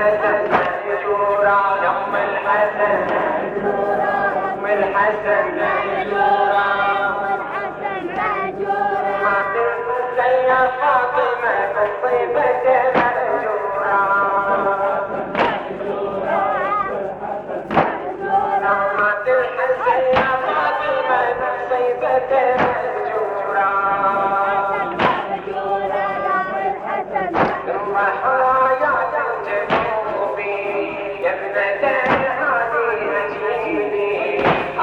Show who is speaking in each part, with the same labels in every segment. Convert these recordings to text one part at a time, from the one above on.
Speaker 1: الحسن مهجورا يوم مهجورا ما تنسى يا فاطمة مصيبة مهجورا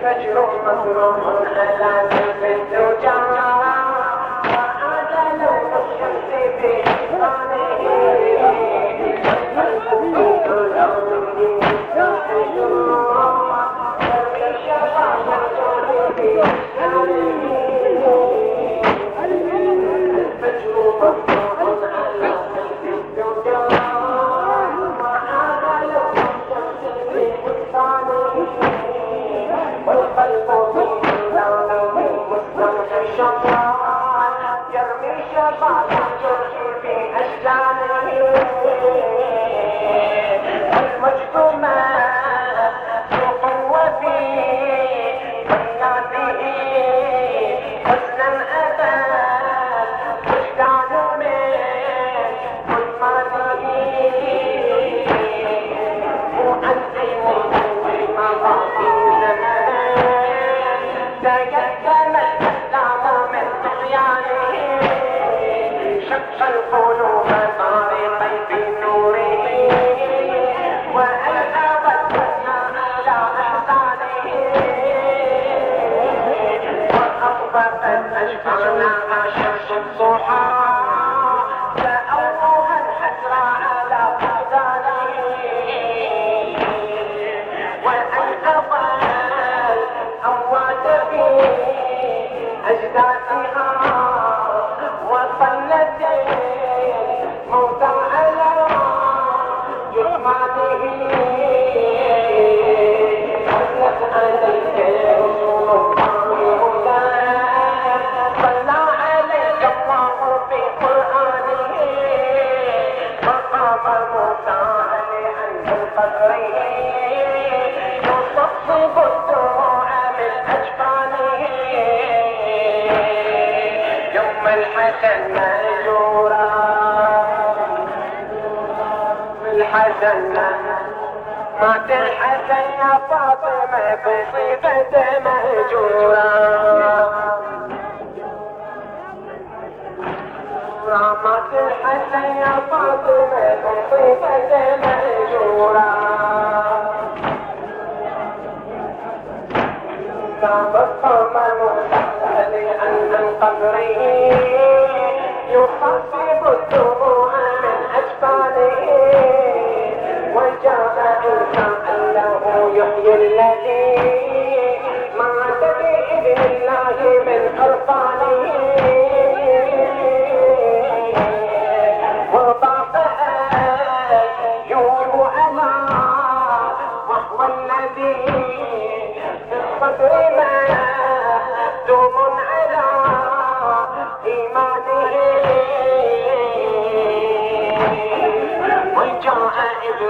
Speaker 1: الفجر مكروه على سيف الزوجة مجھ کو میں Let me hear. الحسن مات الحسن يا فاطمة بصفة مهجورا مات الحسن يا فاطمة بصفة مهجورا فبقم المسأل عن القبر يخفف الدموع. وجاء عيسى أنه يحيي الذي مات بإذن الله من أرقانه وضاق يور على وهو الذي في الصدر مهدوم على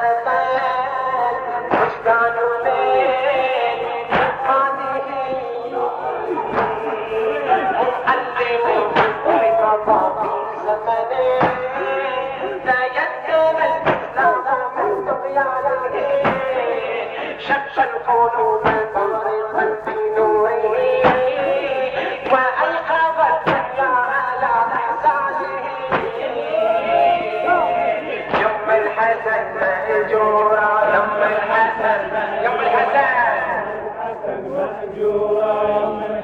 Speaker 1: ڪجهه گانو من نه ته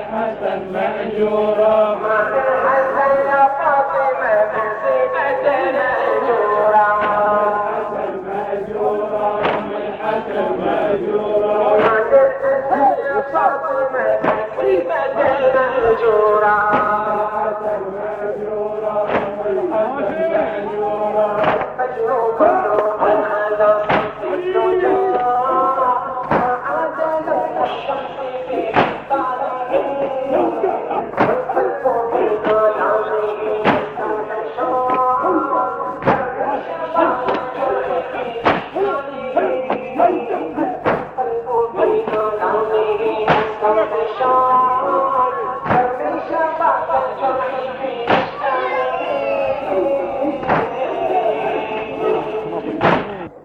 Speaker 1: الحسن مأجورا. مع الحسن يا